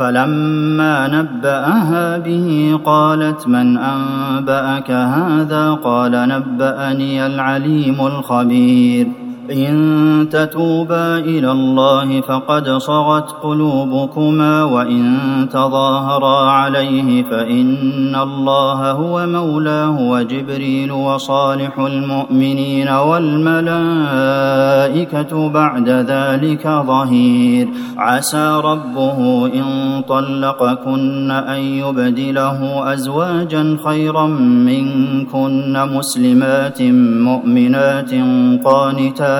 فلما نبأها به قالت من أنبأك هذا؟ قال نبأني العليم الخبير. إن تتوبا إلى الله فقد صغت قلوبكما وإن تظاهرا عليه فإن الله هو مولاه وجبريل وصالح المؤمنين والملائكة بعد ذلك ظهير. عسى ربه إن طلقكن أن يبدله أزواجا خيرا منكن مسلمات مؤمنات قانتات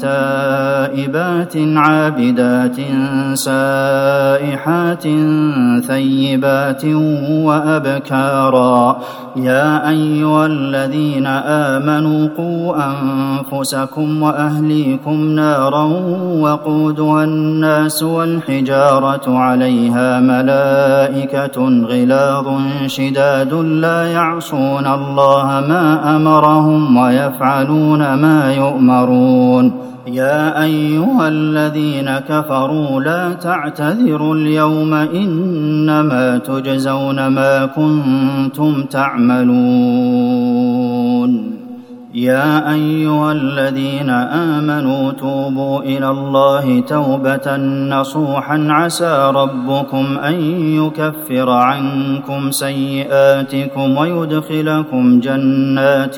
تائبات عابدات سائحات ثيبات وأبكارا. يا أيها الذين آمنوا قوا أنفسكم وأهليكم نارا وقودها الناس والحجارة عليها ملائكة غلاظ شداد لا يعصون الله ما أمرهم ويفعلون ما يؤمرون. يا أيها الذين كفروا لا تعتذروا اليوم إنما تجزون ما كنتم تعملون. يا أيها الذين آمنوا توبوا إلى الله توبة نصوحا عسى ربكم أن يكفر عنكم سيئاتكم ويدخلكم جنات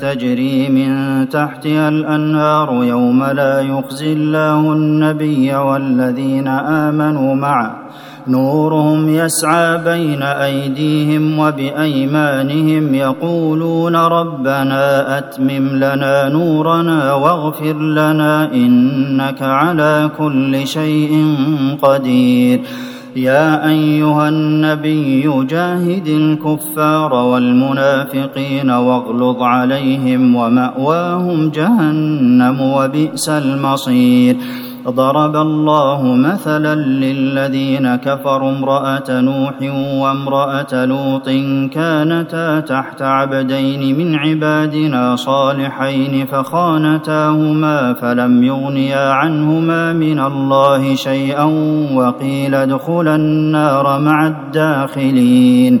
تجري من تحتها الأنهار يوم لا يخزي الله النبي والذين آمنوا معه نورهم يسعى بين أيديهم وبأيمانهم يقولون ربنا أتمم لنا نورنا واغفر لنا إنك على كل شيء قدير. يا أيها النبي جاهد الكفار والمنافقين واغلظ عليهم ومأواهم جهنم وبئس المصير. ضرب الله مثلا للذين كفروا امرأة نوح وامرأة لوط كانتا تحت عبدين من عبادنا صالحين فخانتاهما فلم يغنيا عنهما من الله شيئا وقيل ادخلا النار مع الداخلين.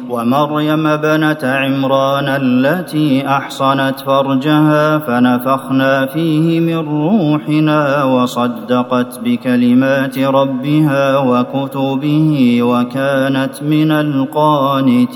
ومريم بنه عمران التي أحصنت فرجها فنفخنا فيه من روحنا وصدقت بكلمات ربها وكتبه وكانت من القانتين.